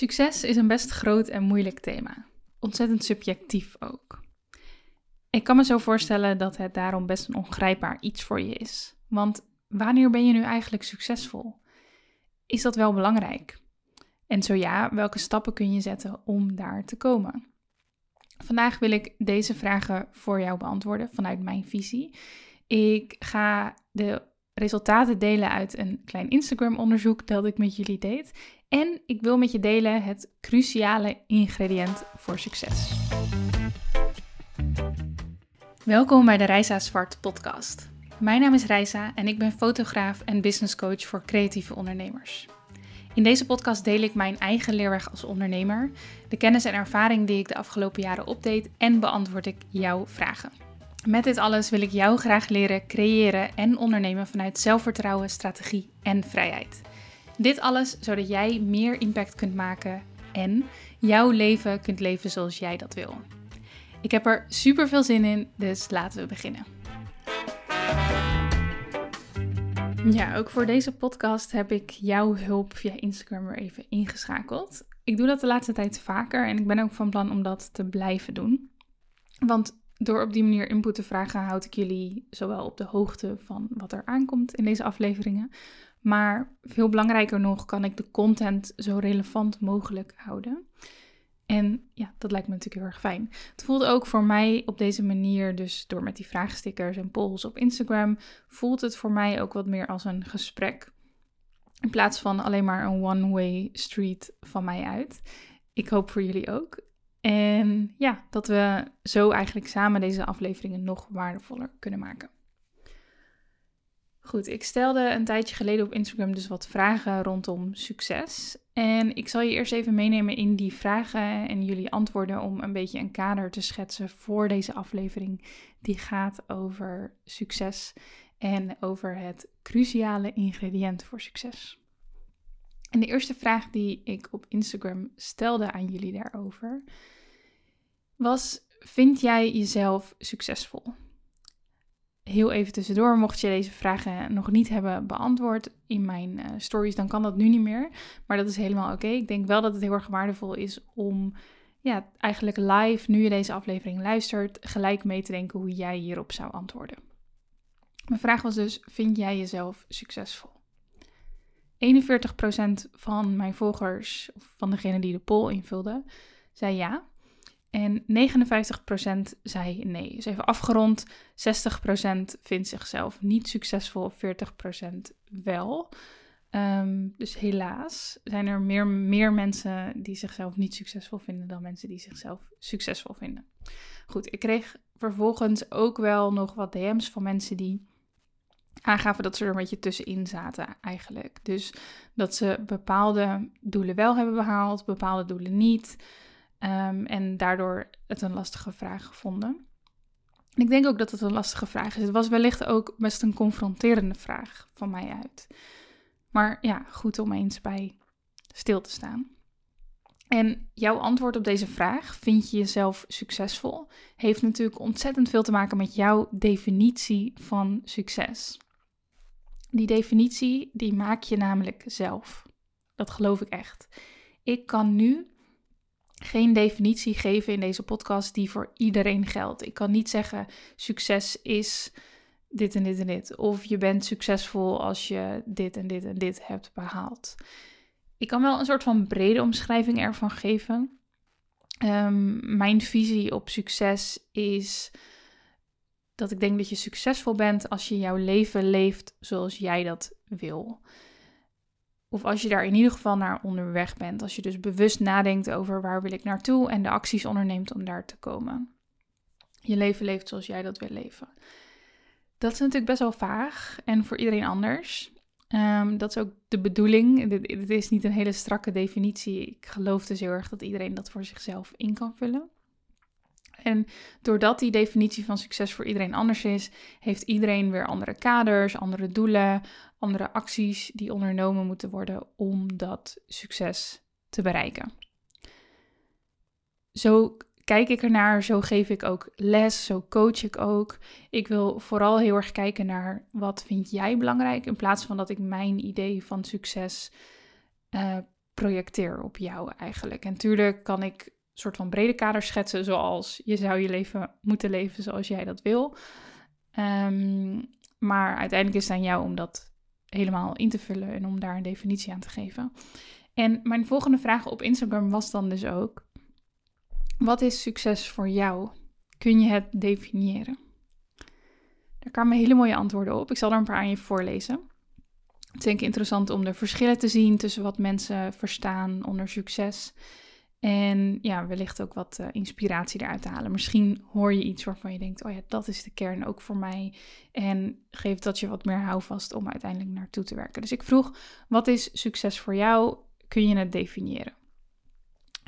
Succes is een best groot en moeilijk thema. Ontzettend subjectief ook. Ik kan me zo voorstellen dat het daarom best een ongrijpbaar iets voor je is. Want wanneer ben je nu eigenlijk succesvol? Is dat wel belangrijk? En zo ja, welke stappen kun je zetten om daar te komen? Vandaag wil ik deze vragen voor jou beantwoorden vanuit mijn visie. Ik ga de resultaten delen uit een klein Instagram-onderzoek dat ik met jullie deed. En ik wil met je delen het cruciale ingrediënt voor succes. Welkom bij de Reisa Zwart podcast. Mijn naam is Reisa en ik ben fotograaf en business coach voor creatieve ondernemers. In deze podcast deel ik mijn eigen leerweg als ondernemer, de kennis en ervaring die ik de afgelopen jaren opdeed en beantwoord ik jouw vragen. Met dit alles wil ik jou graag leren creëren en ondernemen vanuit zelfvertrouwen, strategie en vrijheid. Dit alles zodat jij meer impact kunt maken en jouw leven kunt leven zoals jij dat wil. Ik heb er super veel zin in, dus laten we beginnen. Ja, ook voor deze podcast heb ik jouw hulp via Instagram weer even ingeschakeld. Ik doe dat de laatste tijd vaker en ik ben ook van plan om dat te blijven doen. Want door op die manier input te vragen, houd ik jullie zowel op de hoogte van wat er aankomt in deze afleveringen. Maar veel belangrijker nog, kan ik de content zo relevant mogelijk houden. En ja, dat lijkt me natuurlijk heel erg fijn. Het voelt ook voor mij op deze manier, dus door met die vraagstickers en polls op Instagram, voelt het voor mij ook wat meer als een gesprek. In plaats van alleen maar een one-way street van mij uit. Ik hoop voor jullie ook. En ja, dat we zo eigenlijk samen deze afleveringen nog waardevoller kunnen maken. Goed, ik stelde een tijdje geleden op Instagram dus wat vragen rondom succes. En ik zal je eerst even meenemen in die vragen en jullie antwoorden om een beetje een kader te schetsen voor deze aflevering. Die gaat over succes en over het cruciale ingrediënt voor succes. En de eerste vraag die ik op Instagram stelde aan jullie daarover was: Vind jij jezelf succesvol? Heel even tussendoor, mocht je deze vragen nog niet hebben beantwoord in mijn uh, stories, dan kan dat nu niet meer. Maar dat is helemaal oké. Ik denk wel dat het heel erg waardevol is om ja, eigenlijk live, nu je deze aflevering luistert, gelijk mee te denken hoe jij hierop zou antwoorden. Mijn vraag was dus: Vind jij jezelf succesvol? 41% van mijn volgers, of van degene die de poll invulde, zei ja. En 59% zei nee. Dus even afgerond, 60% vindt zichzelf niet succesvol, 40% wel. Ehm, dus helaas zijn er meer, meer mensen die zichzelf niet succesvol vinden dan mensen die zichzelf succesvol vinden. Goed, ik kreeg vervolgens ook wel nog wat DM's van mensen die aangaven dat ze er een beetje tussenin zaten eigenlijk. Dus dat ze bepaalde doelen wel hebben behaald, bepaalde doelen niet. Ehm, en daardoor het een lastige vraag gevonden. En ik denk ook dat het een lastige vraag is. Het was wellicht ook best een confronterende vraag van mij uit. Maar ja, goed om eens bij stil te staan. En jouw antwoord op deze vraag, vind je jezelf succesvol, heeft natuurlijk ontzettend veel te maken met jouw definitie van succes. Die definitie, die maak je namelijk zelf. Dat geloof ik echt. Ik kan nu geen definitie geven in deze podcast die voor iedereen geldt. Ik kan niet zeggen succes is dit en dit en dit. Of je bent succesvol als je dit en dit en dit hebt behaald. Ik kan wel een soort van brede omschrijving ervan geven. Ehm, mijn visie op succes is dat ik denk dat je succesvol bent als je jouw leven leeft zoals jij dat wil. Of als je daar in ieder geval naar onderweg bent. Als je dus bewust nadenkt over waar wil ik naartoe en de acties onderneemt om daar te komen. Je leven leeft zoals jij dat wil leven. Dat is natuurlijk best wel vaag en voor iedereen anders. Ehm, dat is ook de bedoeling. Dit, is niet een hele strakke definitie. Ik geloof dus heel erg dat iedereen dat voor zichzelf in kan vullen. En doordat die definitie van succes voor iedereen anders is, heeft iedereen weer andere kaders, andere doelen, andere acties die ondernomen moeten worden om dat succes te bereiken. Zo kijk ik ernaar, zo geef ik ook les, zo coach ik ook. Ik wil vooral heel erg kijken naar wat vind jij belangrijk in plaats van dat ik mijn idee van succes uh, projecteer op jou eigenlijk. En natuurlijk kan ik een soort van brede kaders schetsen, zoals je zou je leven moeten leven zoals jij dat wil. Ehm, maar uiteindelijk is het aan jou om dat helemaal in te vullen en om daar een definitie aan te geven. En mijn volgende vraag op Instagram was dan dus ook: wat is succes voor jou? Kun je het definiëren? Daar kwamen hele mooie antwoorden op. Ik zal er een paar aan je voorlezen. Het is denk ik interessant om de verschillen te zien tussen wat mensen verstaan onder succes. En ja, wellicht ook wat uh, inspiratie eruit te halen. Misschien hoor je iets waarvan je denkt: oh ja, dat is de kern ook voor mij. En geeft dat je wat meer houvast om uiteindelijk naartoe te werken. Dus ik vroeg: wat is succes voor jou? Kun je het definiëren?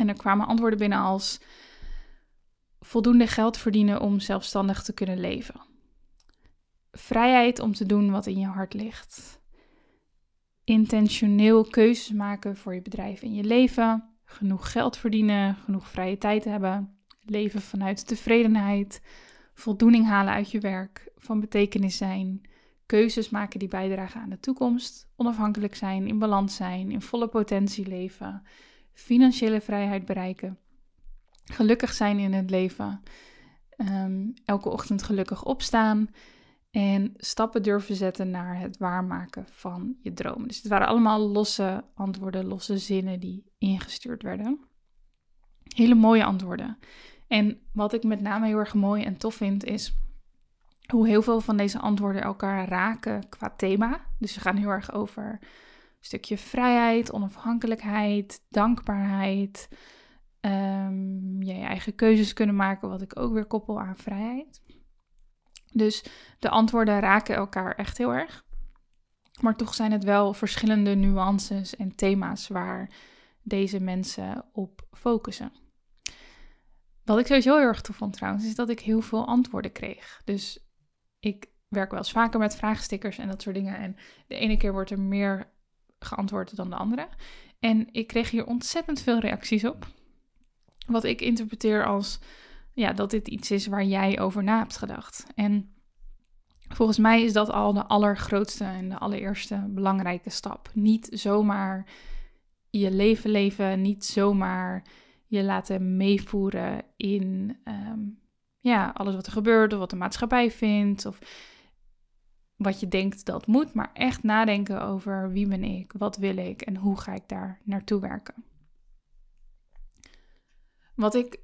En er kwamen antwoorden binnen als voldoende geld verdienen om zelfstandig te kunnen leven. Vrijheid om te doen wat in je hart ligt. Intentioneel keuzes maken voor je bedrijf en je leven. Genoeg geld verdienen, genoeg vrije tijd hebben. Leven vanuit tevredenheid. Voldoening halen uit je werk. Van betekenis zijn. Keuzes maken die bijdragen aan de toekomst. Onafhankelijk zijn, in balans zijn, in volle potentie leven. Financiële vrijheid bereiken gelukkig zijn in het leven. Ehm, elke ochtend gelukkig opstaan. En stappen durven zetten naar het waarmaken van je dromen. Dus het waren allemaal losse antwoorden, losse zinnen die ingestuurd werden. Hele mooie antwoorden. En wat ik met name heel erg mooi en tof vind, is hoe heel veel van deze antwoorden elkaar raken qua thema. Dus ze gaan heel erg over stukje vrijheid, onafhankelijkheid, dankbaarheid, um, je eigen keuzes kunnen maken, wat ik ook weer koppel aan vrijheid. Dus de antwoorden raken elkaar echt heel erg. Maar toch zijn het wel verschillende nuances en thema's waar deze mensen op focussen. Wat ik sowieso heel erg tof vond trouwens, is dat ik heel veel antwoorden kreeg. Dus ik werk wel eens vaker met vraagstickers en dat soort dingen. En de ene keer wordt er meer geantwoord dan de andere. En ik kreeg hier ontzettend veel reacties op. Wat ik interpreteer als ja, dat dit iets is waar jij over na hebt gedacht. En volgens mij is dat al de allergrootste en de allereerste belangrijke stap. Niet zomaar je leven leven, niet zomaar je laten meevoeren in ehm, ja, alles wat er gebeurt of wat de maatschappij vindt of wat je denkt dat moet, maar echt nadenken over wie ben ik, wat wil ik en hoe ga ik daar naartoe werken. Wat ik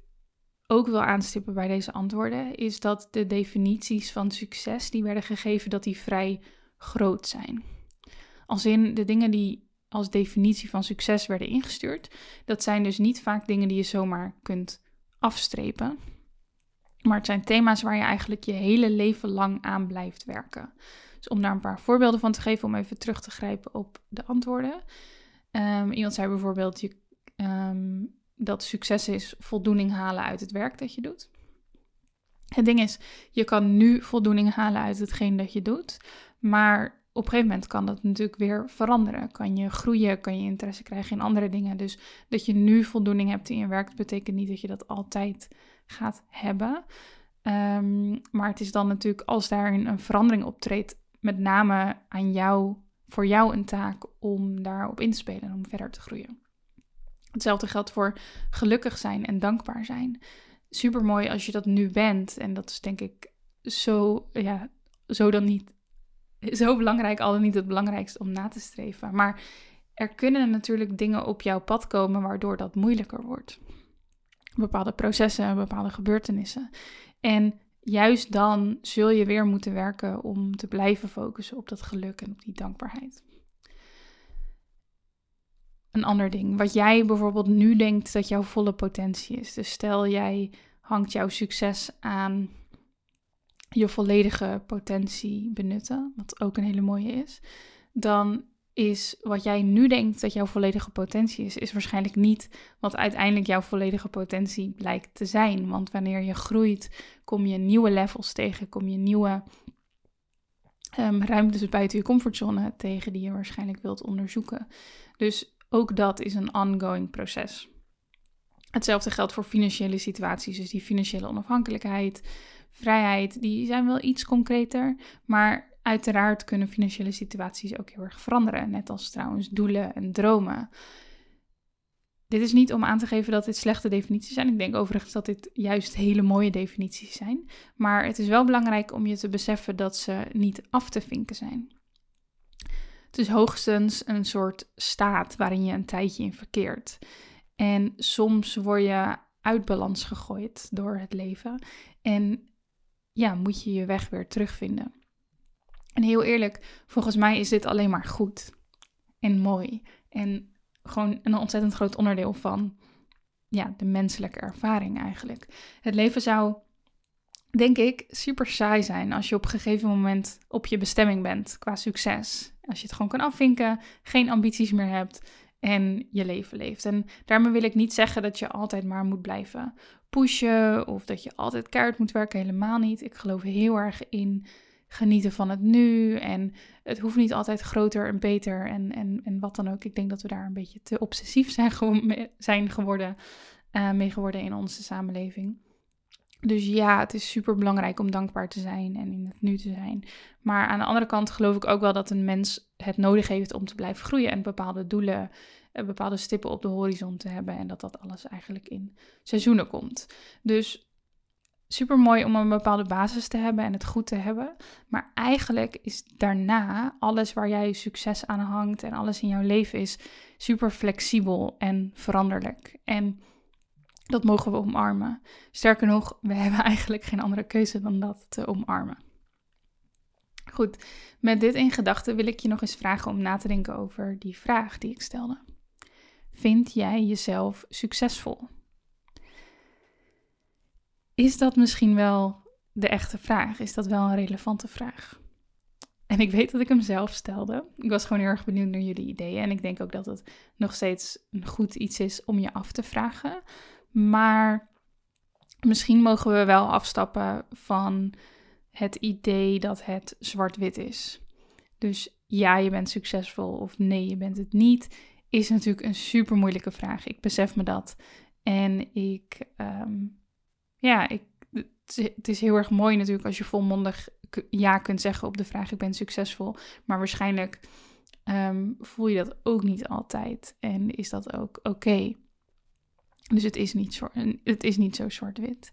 ook wil aanstippen bij deze antwoorden is dat de definities van succes die werden gegeven, dat die vrij groot zijn. Als in de dingen die als definitie van succes werden ingestuurd, dat zijn dus niet vaak dingen die je zomaar kunt afstrepen. Maar het zijn thema's waar je eigenlijk je hele leven lang aan blijft werken. Dus om daar een paar voorbeelden van te geven, om even terug te grijpen op de antwoorden. Um, iemand zei bijvoorbeeld, ehm, dat succes is voldoening halen uit het werk dat je doet. Het ding is, je kan nu voldoening halen uit hetgeen dat je doet, maar op een gegeven moment kan dat natuurlijk weer veranderen. Kan je groeien, kan je interesse krijgen in andere dingen. Dus dat je nu voldoening hebt in je werk, betekent niet dat je dat altijd gaat hebben. Ehm, maar het is dan natuurlijk als daarin een verandering optreedt, met name aan jou, voor jou een taak om daarop in te spelen en om verder te groeien. Hetzelfde geldt voor gelukkig zijn en dankbaar zijn. Super mooi als je dat nu bent. En dat is denk ik zo, ja, zo dan niet, zo belangrijk, al dan niet het belangrijkste om na te streven. Maar er kunnen natuurlijk dingen op jouw pad komen waardoor dat moeilijker wordt. Bepaalde processen, bepaalde gebeurtenissen. En juist dan zul je weer moeten werken om te blijven focussen op dat geluk en op die dankbaarheid een ander ding. Wat jij bijvoorbeeld nu denkt dat jouw volle potentie is. Dus stel jij hangt jouw succes aan je volledige potentie benutten, wat ook een hele mooie is, dan is wat jij nu denkt dat jouw volledige potentie is, is waarschijnlijk niet wat uiteindelijk jouw volledige potentie blijkt te zijn. Want wanneer je groeit, kom je nieuwe levels tegen, kom je nieuwe um, ruimtes buiten je comfortzone tegen die je waarschijnlijk wilt onderzoeken. Dus ook dat is een ongoing proces. Hetzelfde geldt voor financiële situaties, dus die financiële onafhankelijkheid, vrijheid, die zijn wel iets concreter, maar uiteraard kunnen financiële situaties ook heel erg veranderen, net als trouwens doelen en dromen. dit is niet om aan te geven dat dit slechte definities zijn. Ik denk overigens dat dit juist hele mooie definities zijn. Maar het is wel belangrijk om je te beseffen dat ze niet af te vinken zijn. Het is hoogstens een soort staat waarin je een tijdje in verkeert. En soms word je uit balans gegooid door het leven. En ja, moet je je weg weer terugvinden. En heel eerlijk, volgens mij is dit alleen maar goed en mooi. En gewoon een ontzettend groot onderdeel van ja, de menselijke ervaring eigenlijk. Het leven zou, denk ik, super saai zijn als je op een gegeven moment op je bestemming bent qua succes. Als je het gewoon kan afvinken, geen ambities meer hebt en je leven leeft. En daarmee wil ik niet zeggen dat je altijd maar moet blijven pushen of dat je altijd keihard moet werken. Helemaal niet. Ik geloof heel erg in genieten van het nu. En het hoeft niet altijd groter en beter en, en, en wat dan ook. Ik denk dat we daar een beetje te obsessief zijn, zijn geworden, uh, mee geworden in onze samenleving. Dus ja, het is super belangrijk om dankbaar te zijn en in het nu te zijn. Maar aan de andere kant geloof ik ook wel dat een mens het nodig heeft om te blijven groeien en bepaalde doelen, eh, bepaalde stippen op de horizon te hebben. En dat dat alles eigenlijk in seizoenen komt. Dus super mooi om een bepaalde basis te hebben en het goed te hebben. Maar eigenlijk is daarna alles waar jij succes aan hangt en alles in jouw leven is super flexibel en veranderlijk. En dat mogen we omarmen. Sterker nog, we hebben eigenlijk geen andere keuze dan dat te omarmen. Goed, met dit in gedachten wil ik je nog eens vragen om na te denken over die vraag die ik stelde. Vind jij jezelf succesvol? Is dat misschien wel de echte vraag? Is dat wel een relevante vraag? En ik weet dat ik hem zelf stelde. Ik was gewoon heel erg benieuwd naar jullie ideeën. En ik denk ook dat het nog steeds een goed iets is om je af te vragen. Maar misschien mogen we wel afstappen van het idee dat het zwart-wit is. Dus ja, je bent succesvol of nee, je bent het niet, is natuurlijk een super moeilijke vraag. Ik besef me dat. En ik ehm, ja, ik, het is heel erg mooi natuurlijk als je volmondig ja kunt zeggen op de vraag: ik ben succesvol. Maar waarschijnlijk ehm, voel je dat ook niet altijd en is dat ook oké. Dus het is niet, het is niet zo zwart-wit.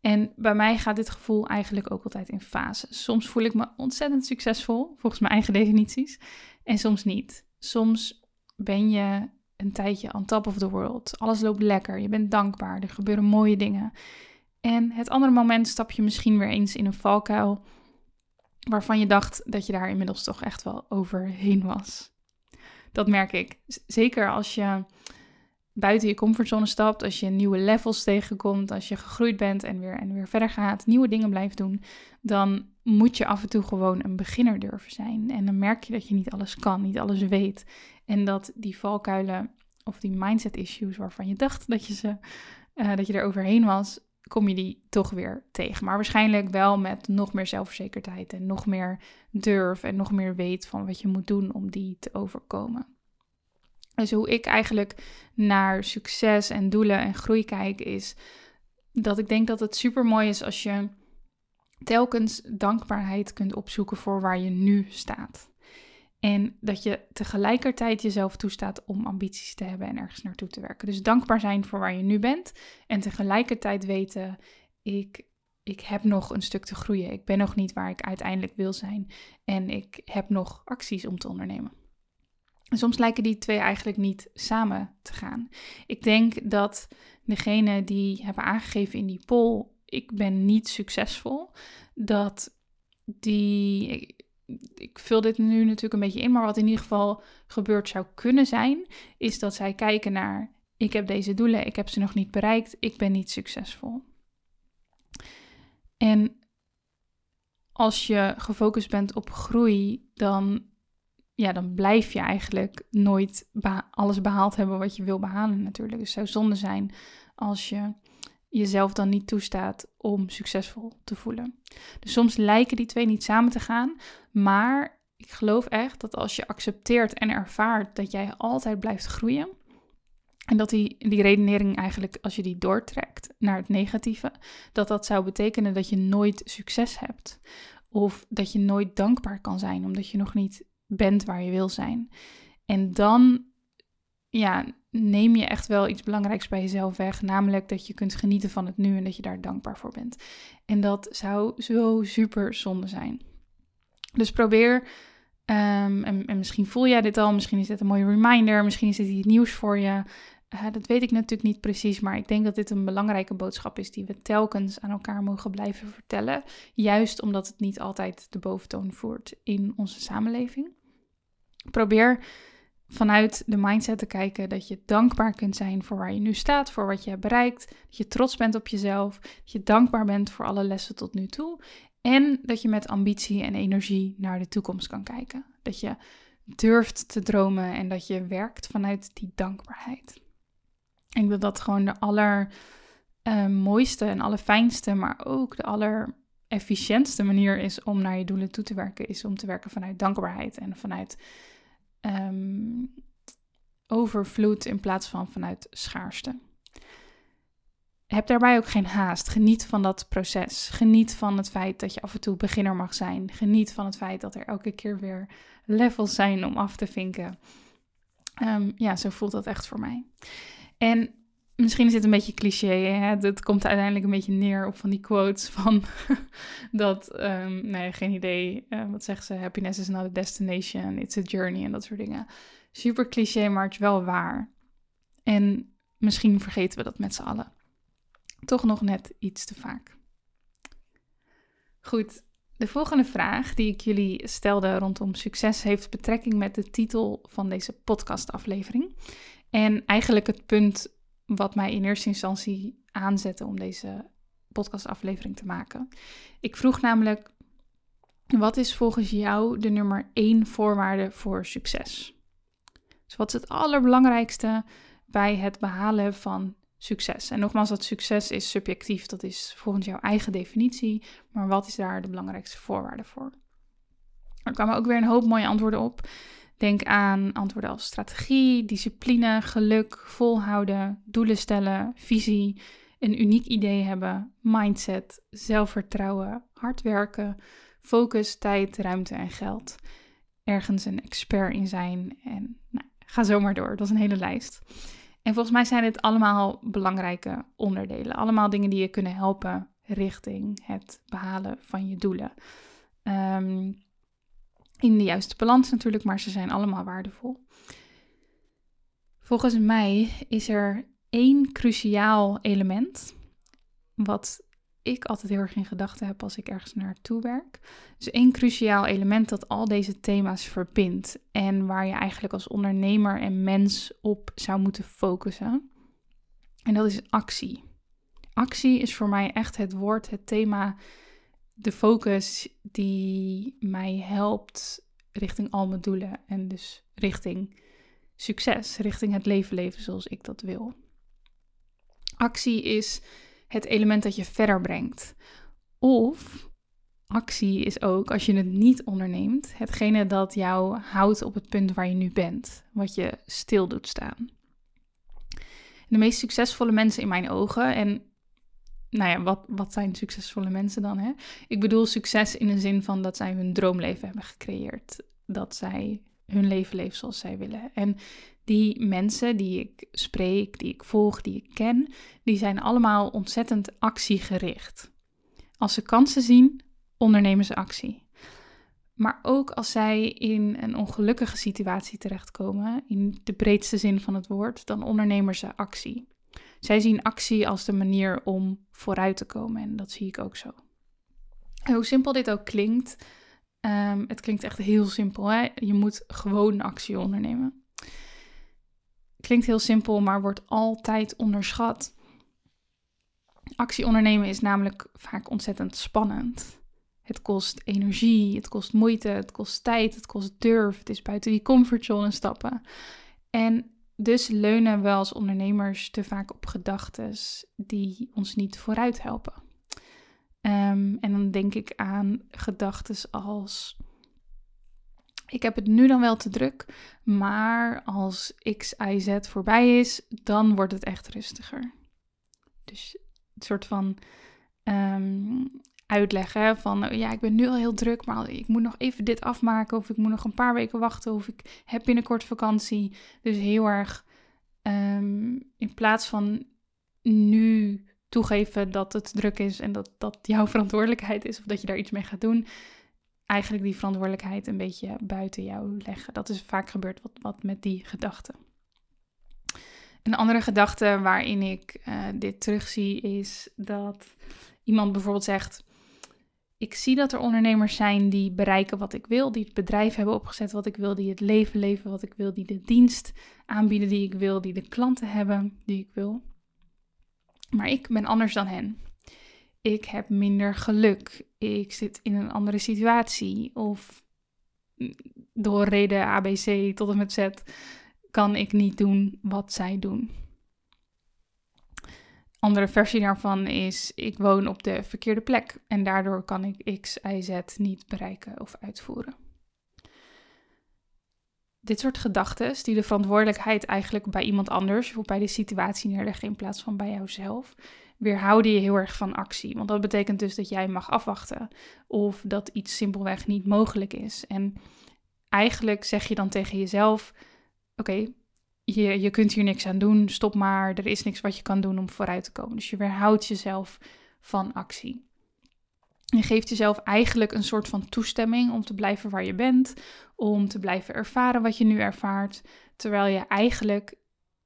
En bij mij gaat dit gevoel eigenlijk ook altijd in fases. Soms voel ik me ontzettend succesvol, volgens mijn eigen definities, en soms niet. Soms ben je een tijdje on top of the world. Alles loopt lekker, je bent dankbaar, er gebeuren mooie dingen. En het andere moment stap je misschien weer eens in een valkuil waarvan je dacht dat je daar inmiddels toch echt wel overheen was. Dat merk ik. Zeker als je buiten je comfortzone stapt, als je nieuwe levels tegenkomt, als je gegroeid bent en weer, en weer verder gaat, nieuwe dingen blijft doen, dan moet je af en toe gewoon een beginner durven zijn. En dan merk je dat je niet alles kan, niet alles weet. En dat die valkuilen of die mindset issues waarvan je dacht dat je, ze, uh, dat je er overheen was, kom je die toch weer tegen. Maar waarschijnlijk wel met nog meer zelfverzekerdheid en nog meer durf en nog meer weet van wat je moet doen om die te overkomen. Dus hoe ik eigenlijk naar succes en doelen en groei kijk, is dat ik denk dat het super mooi is als je telkens dankbaarheid kunt opzoeken voor waar je nu staat. En dat je tegelijkertijd jezelf toestaat om ambities te hebben en ergens naartoe te werken. Dus dankbaar zijn voor waar je nu bent. En tegelijkertijd weten, ik, ik heb nog een stuk te groeien. Ik ben nog niet waar ik uiteindelijk wil zijn. En ik heb nog acties om te ondernemen. En soms lijken die twee eigenlijk niet samen te gaan. Ik denk dat degene die hebben aangegeven in die poll, ik ben niet succesvol, dat die ik vul dit nu natuurlijk een beetje in, maar wat in ieder geval gebeurd zou kunnen zijn, is dat zij kijken naar: ik heb deze doelen, ik heb ze nog niet bereikt, ik ben niet succesvol. En als je gefocust bent op groei, dan, ja, dan blijf je eigenlijk nooit alles behaald hebben wat je wil behalen natuurlijk. Dus het zou zonde zijn als je jezelf dan niet toestaat om succesvol te voelen. Dus soms lijken die twee niet samen te gaan, maar ik geloof echt dat als je accepteert en ervaart dat jij altijd blijft groeien, en dat die, die redenering eigenlijk, als je die doortrekt naar het negatieve, dat dat zou betekenen dat je nooit succes hebt. Of dat je nooit dankbaar kan zijn, omdat je nog niet bent waar je wil zijn. En dan, ja, neem je echt wel iets belangrijks bij jezelf weg. Namelijk dat je kunt genieten van het nu en dat je daar dankbaar voor bent. En dat zou zo super zonde zijn. Dus probeer, ehm, en, en, misschien voel jij dit al, misschien is dit een mooie reminder, misschien is dit iets nieuws voor je. Uh, dat weet ik natuurlijk niet precies, maar ik denk dat dit een belangrijke boodschap is die we telkens aan elkaar mogen blijven vertellen. Juist omdat het niet altijd de boventoon voert in onze samenleving. Probeer vanuit de mindset te kijken dat je dankbaar kunt zijn voor waar je nu staat, voor wat je hebt bereikt, dat je trots bent op jezelf, dat je dankbaar bent voor alle lessen tot nu toe en dat je met ambitie en energie naar de toekomst kan kijken. Dat je durft te dromen en dat je werkt vanuit die dankbaarheid. Ik denk dat dat gewoon de allermooiste uh, en allerfijnste, maar ook de allerefficiëntste manier is om naar je doelen toe te werken, is om te werken vanuit dankbaarheid en vanuit um, overvloed in plaats van vanuit schaarste. Heb daarbij ook geen haast. Geniet van dat proces. Geniet van het feit dat je af en toe beginner mag zijn. Geniet van het feit dat er elke keer weer levels zijn om af te vinken. Um, ja, zo voelt dat echt voor mij. En misschien is dit een beetje cliché. Hè? Het komt uiteindelijk een beetje neer op van die quotes van dat, um, nee, geen idee. Uh, wat zeggen ze? Happiness is not a destination, it's a journey en dat soort dingen. Super cliché, maar het is wel waar. En misschien vergeten we dat met z'n allen. Toch nog net iets te vaak. Goed, de volgende vraag die ik jullie stelde rondom succes heeft betrekking met de titel van deze podcastaflevering. En eigenlijk het punt wat mij in eerste instantie aanzette om deze podcastaflevering te maken. Ik vroeg namelijk: wat is volgens jou de nummer één voorwaarde voor succes? Dus wat is het allerbelangrijkste bij het behalen van succes? En nogmaals, dat succes is subjectief, dat is volgens jouw eigen definitie, maar wat is daar de belangrijkste voorwaarde voor? Er kwamen ook weer een hoop mooie antwoorden op. Denk aan antwoorden als strategie, discipline, geluk, volhouden, doelen stellen, visie, een uniek idee hebben, mindset, zelfvertrouwen, hard werken, focus, tijd, ruimte en geld. Ergens een expert in zijn en nou, ga zo maar door. Dat is een hele lijst. En volgens mij zijn dit allemaal belangrijke onderdelen. Allemaal dingen die je kunnen helpen richting het behalen van je doelen. Um, in de juiste balans natuurlijk, maar ze zijn allemaal waardevol. Volgens mij is er één cruciaal element, wat ik altijd heel erg in gedachten heb als ik ergens naartoe werk. Dus één cruciaal element dat al deze thema's verbindt en waar je eigenlijk als ondernemer en mens op zou moeten focussen. En dat is actie. Actie is voor mij echt het woord, het thema de focus die mij helpt richting al mijn doelen en dus richting succes, richting het leven leven zoals ik dat wil. Actie is het element dat je verder brengt. Of actie is ook, als je het niet onderneemt, hetgene dat jou houdt op het punt waar je nu bent, wat je stil doet staan. De meest succesvolle mensen in mijn ogen, en nou ja, wat, wat zijn succesvolle mensen dan? Hè? Ik bedoel succes in de zin van dat zij hun droomleven hebben gecreëerd. Dat zij hun leven leven zoals zij willen. En die mensen die ik spreek, die ik volg, die ik ken, die zijn allemaal ontzettend actiegericht. Als ze kansen zien, ondernemen ze actie. Maar ook als zij in een ongelukkige situatie terechtkomen, in de breedste zin van het woord, dan ondernemen ze actie. Zij zien actie als de manier om vooruit te komen en dat zie ik ook zo. En hoe simpel dit ook klinkt, um, het klinkt echt heel simpel. Hè? Je moet gewoon actie ondernemen. Klinkt heel simpel, maar wordt altijd onderschat. Actie ondernemen is namelijk vaak ontzettend spannend. Het kost energie, het kost moeite, het kost tijd, het kost durf. Het is buiten die comfortzone stappen. En dus leunen we als ondernemers te vaak op gedachten die ons niet vooruit helpen. Um, en dan denk ik aan gedachten als: ik heb het nu dan wel te druk, maar als X, Y, Z voorbij is, dan wordt het echt rustiger. Dus een soort van um, uitleggen van oh ja, ik ben nu al heel druk, maar ik moet nog even dit afmaken of ik moet nog een paar weken wachten of ik heb binnenkort vakantie. Dus heel erg Ehm, in plaats van nu toegeven dat het druk is en dat dat jouw verantwoordelijkheid is of dat je daar iets mee gaat doen, eigenlijk die verantwoordelijkheid een beetje buiten jou leggen. Dat is vaak gebeurd wat, wat met die gedachten. Een andere gedachte waarin ik uh, dit terugzie is dat iemand bijvoorbeeld zegt: Ik zie dat er ondernemers zijn die bereiken wat ik wil, die het bedrijf hebben opgezet wat ik wil, die het leven leven wat ik wil, die de dienst aanbieden die ik wil, die de klanten hebben die ik wil. Maar ik ben anders dan hen. Ik heb minder geluk. Ik zit in een andere situatie. Of door reden ABC tot en met Z kan ik niet doen wat zij doen. Andere versie daarvan is: ik woon op de verkeerde plek en daardoor kan ik X, Y, Z niet bereiken of uitvoeren. Dit soort gedachten, die de verantwoordelijkheid eigenlijk bij iemand anders of bij de situatie neerleggen in plaats van bij jouzelf, weerhouden je heel erg van actie. Want dat betekent dus dat jij mag afwachten of dat iets simpelweg niet mogelijk is. En eigenlijk zeg je dan tegen jezelf: Oké, je, je kunt hier niks aan doen, stop maar, er is niks wat je kan doen om vooruit te komen. Dus je weerhoudt jezelf van actie. Je geeft jezelf eigenlijk een soort van toestemming om te blijven waar je bent, om te blijven ervaren wat je nu ervaart, terwijl je eigenlijk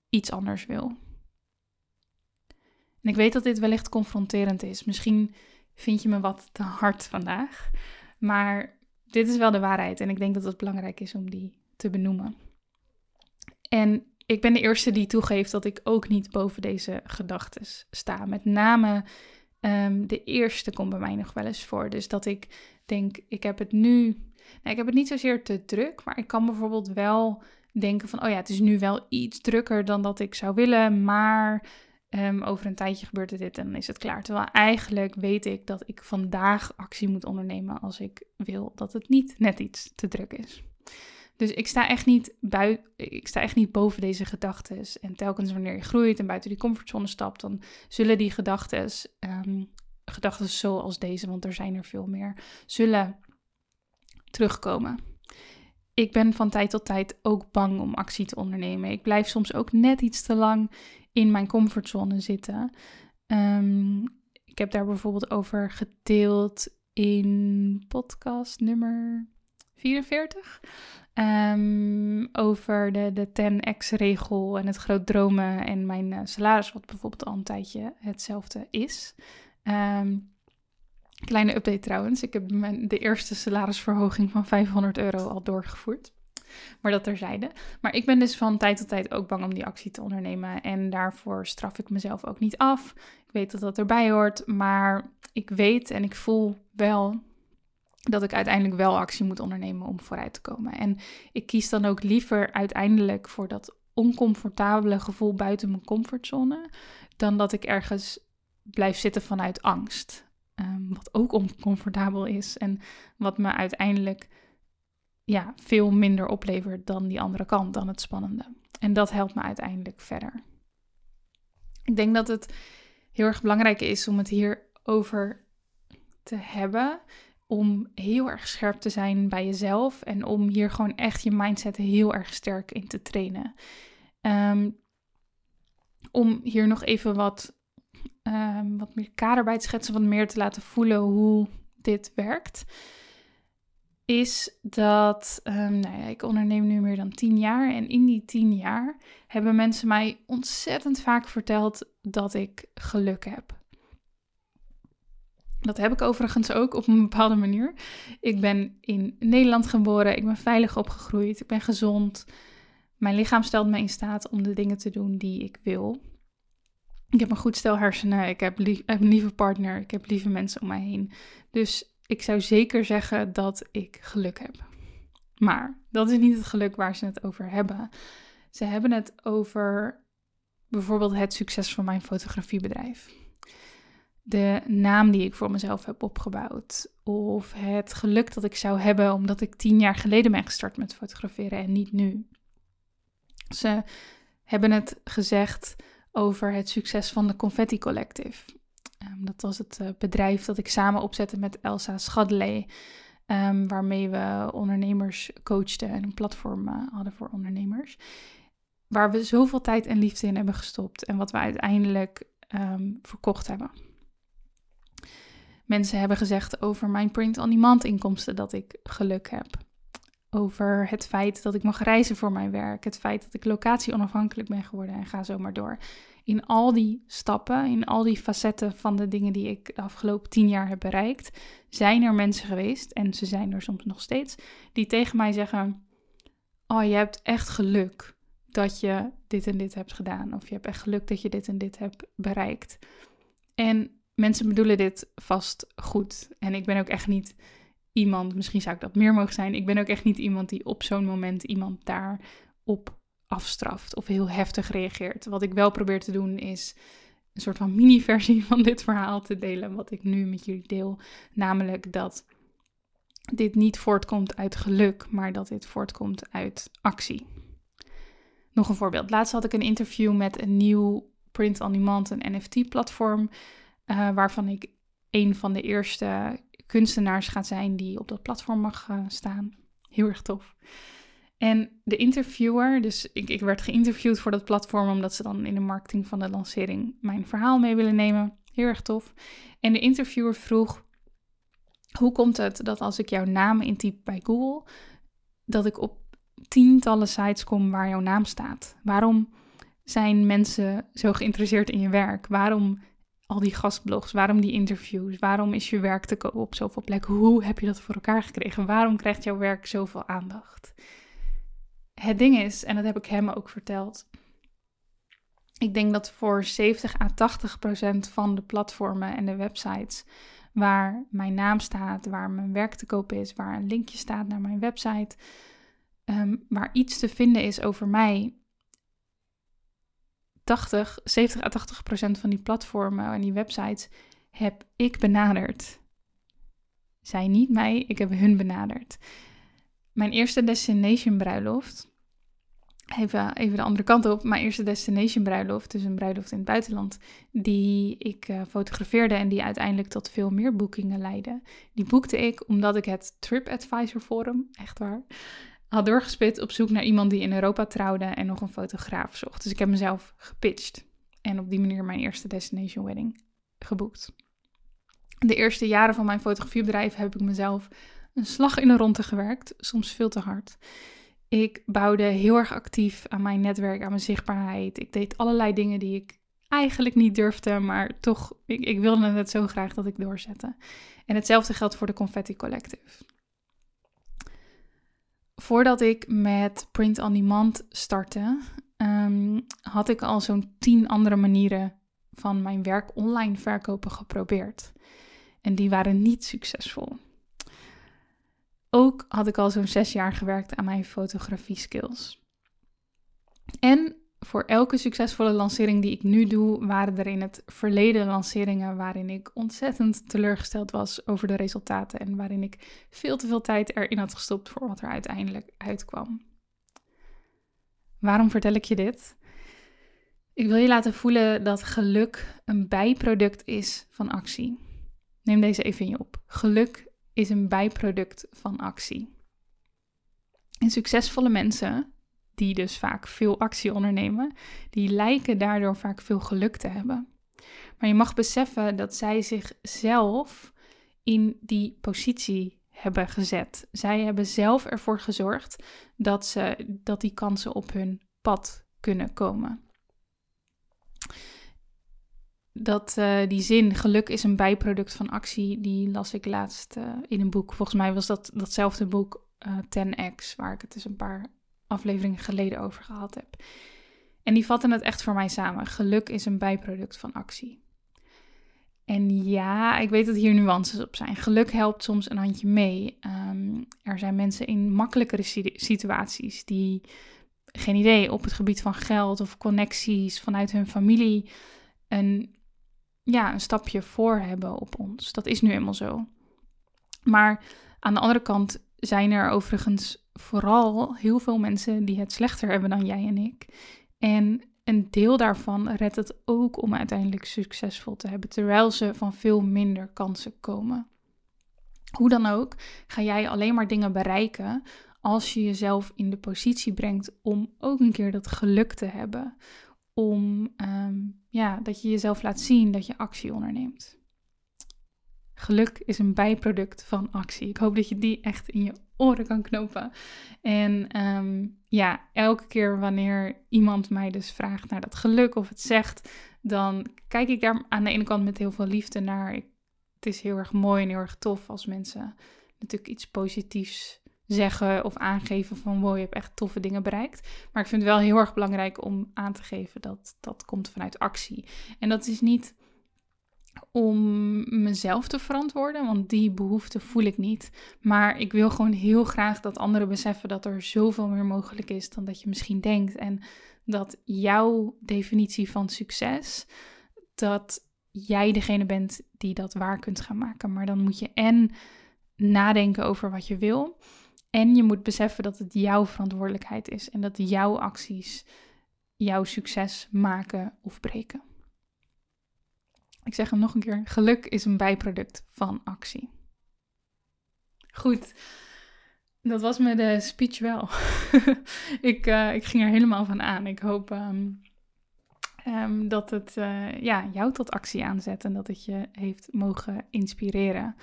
iets anders wil. En ik weet dat dit wellicht confronterend is. Misschien vind je me wat te hard vandaag, maar dit is wel de waarheid en ik denk dat het belangrijk is om die te benoemen. En ik ben de eerste die toegeeft dat ik ook niet boven deze gedachten sta. Met name um, de eerste komt bij mij nog wel eens voor. Dus dat ik denk, ik heb het nu. Nou, ik heb het niet zozeer te druk, maar ik kan bijvoorbeeld wel denken van, oh ja, het is nu wel iets drukker dan dat ik zou willen, maar um, over een tijdje gebeurt er dit en dan is het klaar. Terwijl eigenlijk weet ik dat ik vandaag actie moet ondernemen als ik wil dat het niet net iets te druk is. Dus ik sta echt niet, bui ik sta echt niet boven deze gedachten. En telkens wanneer je groeit en buiten die comfortzone stapt, dan zullen die gedachten, um, gedachten zoals deze, want er zijn er veel meer, zullen terugkomen. Ik ben van tijd tot tijd ook bang om actie te ondernemen. Ik blijf soms ook net iets te lang in mijn comfortzone zitten. Um, ik heb daar bijvoorbeeld over gedeeld in podcast nummer 44. Um, over de, de 10x-regel en het groot dromen en mijn uh, salaris, wat bijvoorbeeld al een tijdje hetzelfde is. Um, kleine update trouwens. Ik heb mijn, de eerste salarisverhoging van 500 euro al doorgevoerd. Maar dat terzijde. Maar ik ben dus van tijd tot tijd ook bang om die actie te ondernemen. En daarvoor straf ik mezelf ook niet af. Ik weet dat dat erbij hoort. Maar ik weet en ik voel wel dat ik uiteindelijk wel actie moet ondernemen om vooruit te komen. En ik kies dan ook liever uiteindelijk voor dat oncomfortabele gevoel buiten mijn comfortzone, dan dat ik ergens blijf zitten vanuit angst. Um, wat ook oncomfortabel is en wat me uiteindelijk ja, veel minder oplevert dan die andere kant, dan het spannende. En dat helpt me uiteindelijk verder. Ik denk dat het heel erg belangrijk is om het hierover te hebben om heel erg scherp te zijn bij jezelf en om hier gewoon echt je mindset heel erg sterk in te trainen. Um, om hier nog even wat, um, wat meer kader bij te schetsen, wat meer te laten voelen hoe dit werkt. Is dat um, nou ja, ik onderneem nu meer dan tien jaar. En in die tien jaar hebben mensen mij ontzettend vaak verteld dat ik geluk heb. Dat heb ik overigens ook op een bepaalde manier. Ik ben in Nederland geboren, ik ben veilig opgegroeid, ik ben gezond. Mijn lichaam stelt me in staat om de dingen te doen die ik wil. Ik heb een goed stel hersenen, ik heb, een lieve partner, ik heb lieve mensen om mij heen. Dus ik zou zeker zeggen dat ik geluk heb. Maar dat is niet het geluk waar ze het over hebben. Ze hebben het over bijvoorbeeld het succes van mijn fotografiebedrijf de naam die ik voor mezelf heb opgebouwd. Of het geluk dat ik zou hebben omdat ik tien jaar geleden ben gestart met fotograferen en niet nu. Ze hebben het gezegd over het succes van de Confetti Collective. Um, dat was het uh, bedrijf dat ik samen opzette met Elsa Schadley. Um, waarmee we ondernemers coachten en een platform uh, hadden voor ondernemers. waar we zoveel tijd en liefde in hebben gestopt en wat we uiteindelijk ehm, verkocht hebben. Mensen hebben gezegd over mijn print-on-demand inkomsten dat ik geluk heb. Over het feit dat ik mag reizen voor mijn werk. Het feit dat ik locatie onafhankelijk ben geworden en ga zo maar door. In al die stappen, in al die facetten van de dingen die ik de afgelopen tien jaar heb bereikt, zijn er mensen geweest, en ze zijn er soms nog steeds, die tegen mij zeggen: Oh, je hebt echt geluk dat je dit en dit hebt gedaan. Of je hebt echt geluk dat je dit en dit hebt bereikt. En mensen bedoelen dit vast goed. En ik ben ook echt niet iemand, misschien zou ik dat meer mogen zijn. Ik ben ook echt niet iemand die op zo'n moment iemand daarop afstraft of heel heftig reageert. Wat ik wel probeer te doen is een soort van mini-versie van dit verhaal te delen, wat ik nu met jullie deel. Namelijk dat dit niet voortkomt uit geluk, maar dat dit voortkomt uit actie. Nog een voorbeeld. Laatst had ik een interview met een nieuw print-on-demand, een NFT-platform, uh, waarvan ik een van de eerste kunstenaars ga zijn die op dat platform mag uh, staan. Heel erg tof. En de interviewer, dus ik, ik werd geïnterviewd voor dat platform omdat ze dan in de marketing van de lancering mijn verhaal mee willen nemen. Heel erg tof. En de interviewer vroeg: Hoe komt het dat als ik jouw naam intyp bij Google, dat ik op tientallen sites kom waar jouw naam staat? Waarom zijn mensen zo geïnteresseerd in je werk? Waarom al die gastblogs? Waarom die interviews? Waarom is je werk te koop op zoveel plekken? Hoe heb je dat voor elkaar gekregen? Waarom krijgt jouw werk zoveel aandacht? Het ding is, en dat heb ik hem ook verteld. Ik denk dat voor 70 à 80 procent van de platformen en de websites waar mijn naam staat, waar mijn werk te koop is, waar een linkje staat naar mijn website, Ehm, waar iets te vinden is over mij. 80, 70 à 80 procent van die platformen en die websites heb ik benaderd. Zij niet mij, ik heb hun benaderd. Mijn eerste destination bruiloft, even, even de andere kant op, mijn eerste destination bruiloft, dus een bruiloft in het buitenland, die ik uh, fotografeerde en die uiteindelijk tot veel meer boekingen leidde. Die boekte ik omdat ik het TripAdvisor Forum, echt waar, had doorgespit op zoek naar iemand die in Europa trouwde en nog een fotograaf zocht. Dus ik heb mezelf gepitcht en op die manier mijn eerste destination wedding geboekt. De eerste jaren van mijn fotografiebedrijf heb ik mezelf een slag in de ronde gewerkt, soms veel te hard. Ik bouwde heel erg actief aan mijn netwerk, aan mijn zichtbaarheid. Ik deed allerlei dingen die ik eigenlijk niet durfde, maar toch, ik, ik wilde het zo graag dat ik doorzette. En hetzelfde geldt voor de Confetti Collective voordat ik met print on demand startte, um, had ik al zo'n tien andere manieren van mijn werk online verkopen geprobeerd. En die waren niet succesvol. Ook had ik al zo'n zes jaar gewerkt aan mijn fotografie skills. En voor elke succesvolle lancering die ik nu doe, waren er in het verleden lanceringen waarin ik ontzettend teleurgesteld was over de resultaten en waarin ik veel te veel tijd erin had gestopt voor wat er uiteindelijk uitkwam. Waarom vertel ik je dit? Ik wil je laten voelen dat geluk een bijproduct is van actie. Neem deze even in je op. Geluk is een bijproduct van actie. En succesvolle mensen die dus vaak veel actie ondernemen, die lijken daardoor vaak veel geluk te hebben. Maar je mag beseffen dat zij zichzelf in die positie hebben gezet. Zij hebben zelf ervoor gezorgd dat, ze, dat die kansen op hun pad kunnen komen. Dat uh, die zin, geluk is een bijproduct van actie, die las ik laatst uh, in een boek. Volgens mij was dat datzelfde boek uh, eh, 10x, waar ik het dus een paar afleveringen geleden over gehad heb. En die vatten het echt voor mij samen. Geluk is een bijproduct van actie. En ja, ik weet dat hier nuances op zijn. Geluk helpt soms een handje mee. Ehm, er zijn mensen in makkelijkere situaties die, geen idee, op het gebied van geld of connecties vanuit hun familie een, ja, een stapje voor hebben op ons. Dat is nu eenmaal zo. Maar aan de andere kant zijn er overigens vooral heel veel mensen die het slechter hebben dan jij en ik. En een deel daarvan redt het ook om uiteindelijk succesvol te hebben, terwijl ze van veel minder kansen komen. Hoe dan ook, ga jij alleen maar dingen bereiken als je jezelf in de positie brengt om ook een keer dat geluk te hebben. Om ehm, ja, dat je jezelf laat zien dat je actie onderneemt. Geluk is een bijproduct van actie. Ik hoop dat je die echt in je oren kan knopen. En ehm, ja, elke keer wanneer iemand mij dus vraagt naar dat geluk of het zegt, dan kijk ik daar aan de ene kant met heel veel liefde naar. het is heel erg mooi en heel erg tof als mensen natuurlijk iets positiefs zeggen of aangeven van wow, je hebt echt toffe dingen bereikt. Maar ik vind het wel heel erg belangrijk om aan te geven dat dat komt vanuit actie. En dat is niet om mezelf te verantwoorden, want die behoefte voel ik niet. Maar ik wil gewoon heel graag dat anderen beseffen dat er zoveel meer mogelijk is dan dat je misschien denkt. En dat jouw definitie van succes, dat jij degene bent die dat waar kunt gaan maken. Maar dan moet je en nadenken over wat je wil. En je moet beseffen dat het jouw verantwoordelijkheid is en dat jouw acties jouw succes maken of breken. Ik zeg hem nog een keer: geluk is een bijproduct van actie. Goed, dat was me de speech wel. ik, uh, ik ging er helemaal van aan. Ik hoop um, um, dat het uh, ja, jou tot actie aanzet en dat het je heeft mogen inspireren.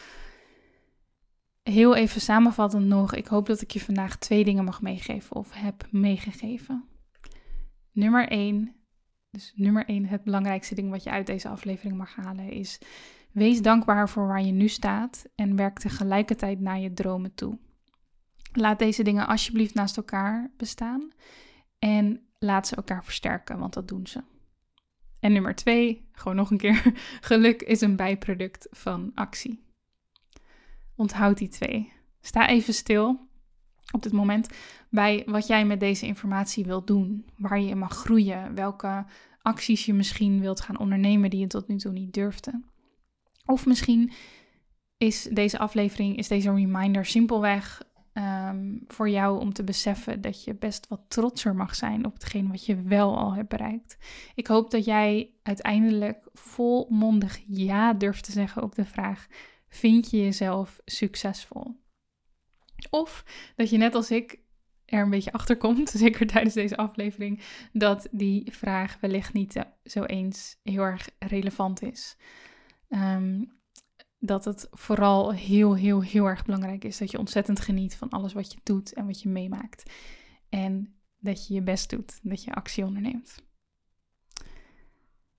Heel even samenvattend nog, ik hoop dat ik je vandaag twee dingen mag meegeven of heb meegegeven. Nummer 1, dus nummer 1, het belangrijkste ding wat je uit deze aflevering mag halen is: wees dankbaar voor waar je nu staat en werk tegelijkertijd naar je dromen toe. Laat deze dingen alsjeblieft naast elkaar bestaan en laat ze elkaar versterken, want dat doen ze. En nummer 2, gewoon nog een keer: geluk is een bijproduct van actie. Onthoud die twee. Sta even stil op dit moment bij wat jij met deze informatie wilt doen, waar je mag groeien, welke acties je misschien wilt gaan ondernemen die je tot nu toe niet durfde. Of misschien is deze aflevering, is deze reminder simpelweg um, voor jou om te beseffen dat je best wat trotser mag zijn op hetgeen wat je wel al hebt bereikt. Ik hoop dat jij uiteindelijk volmondig ja durft te zeggen op de vraag: vind je jezelf succesvol? Of dat je net als ik er een beetje achter komt, zeker tijdens deze aflevering, dat die vraag wellicht niet zo eens heel erg relevant is. Ehm, dat het vooral heel, heel, heel erg belangrijk is dat je ontzettend geniet van alles wat je doet en wat je meemaakt. En dat je je best doet, dat je actie onderneemt.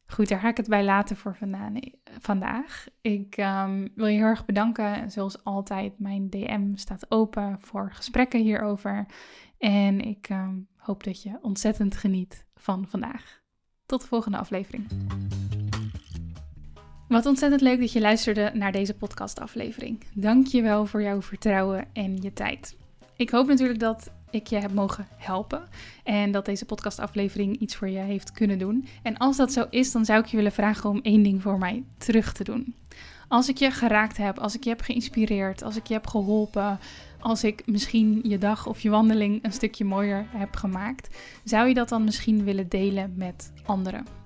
Goed, daar ga ik het bij laten voor vandaag. Ik um, wil je heel erg bedanken. Zoals altijd, mijn DM staat open voor gesprekken hierover. En ik um, hoop dat je ontzettend geniet van vandaag. Tot de volgende aflevering. Wat ontzettend leuk dat je luisterde naar deze podcastaflevering. Dank je wel voor jouw vertrouwen en je tijd. Ik hoop natuurlijk dat ik je heb mogen helpen. En dat deze podcastaflevering iets voor je heeft kunnen doen. En als dat zo is, dan zou ik je willen vragen om één ding voor mij terug te doen. Als ik je geraakt heb, als ik je heb geïnspireerd, als ik je heb geholpen, als ik misschien je dag of je wandeling een stukje mooier heb gemaakt, zou je dat dan misschien willen delen met anderen?